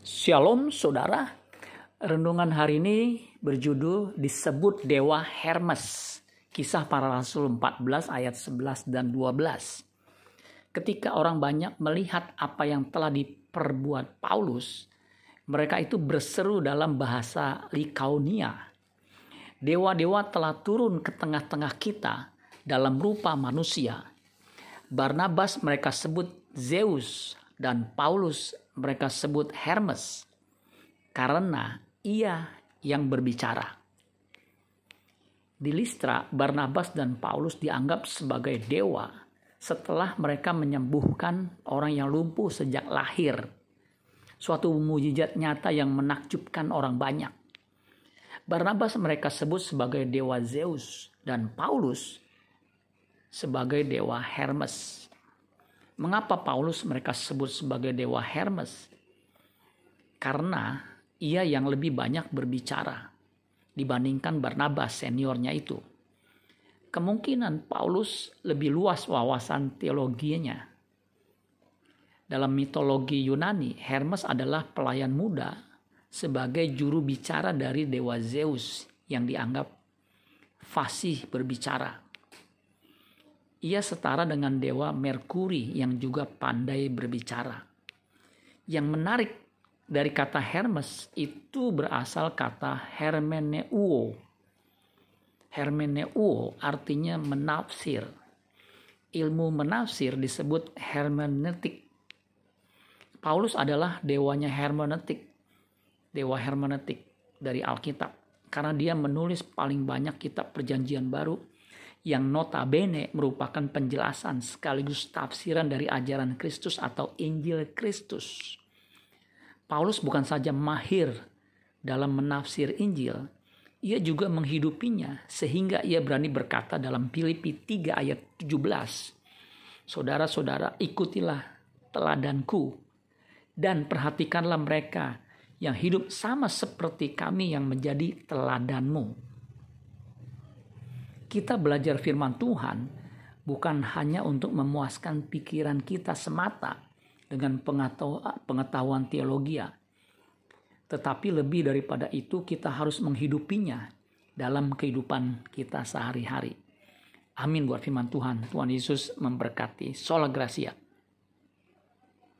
Shalom saudara. Renungan hari ini berjudul disebut Dewa Hermes. Kisah para Rasul 14 ayat 11 dan 12. Ketika orang banyak melihat apa yang telah diperbuat Paulus, mereka itu berseru dalam bahasa Likaunia. Dewa-dewa telah turun ke tengah-tengah kita dalam rupa manusia. Barnabas mereka sebut Zeus dan Paulus mereka sebut Hermes karena ia yang berbicara. Di Listra, Barnabas dan Paulus dianggap sebagai dewa setelah mereka menyembuhkan orang yang lumpuh sejak lahir. Suatu mujizat nyata yang menakjubkan orang banyak. Barnabas mereka sebut sebagai dewa Zeus dan Paulus sebagai dewa Hermes. Mengapa Paulus mereka sebut sebagai dewa Hermes? Karena ia yang lebih banyak berbicara dibandingkan Barnabas seniornya itu. Kemungkinan Paulus lebih luas wawasan teologinya. Dalam mitologi Yunani, Hermes adalah pelayan muda sebagai juru bicara dari dewa Zeus yang dianggap fasih berbicara. Ia setara dengan dewa Merkuri yang juga pandai berbicara. Yang menarik dari kata Hermes itu berasal kata hermeneuo. Hermeneuo artinya menafsir. Ilmu menafsir disebut hermeneutik. Paulus adalah dewanya hermeneutik. Dewa hermeneutik dari Alkitab. Karena dia menulis paling banyak kitab perjanjian baru yang notabene merupakan penjelasan sekaligus tafsiran dari ajaran Kristus atau Injil Kristus. Paulus bukan saja mahir dalam menafsir Injil, ia juga menghidupinya sehingga ia berani berkata dalam Filipi 3 ayat 17. Saudara-saudara, ikutilah teladanku dan perhatikanlah mereka yang hidup sama seperti kami yang menjadi teladanmu kita belajar firman Tuhan bukan hanya untuk memuaskan pikiran kita semata dengan pengetahuan teologi, tetapi lebih daripada itu kita harus menghidupinya dalam kehidupan kita sehari-hari. Amin buat firman Tuhan. Tuhan Yesus memberkati. Sola Gracia.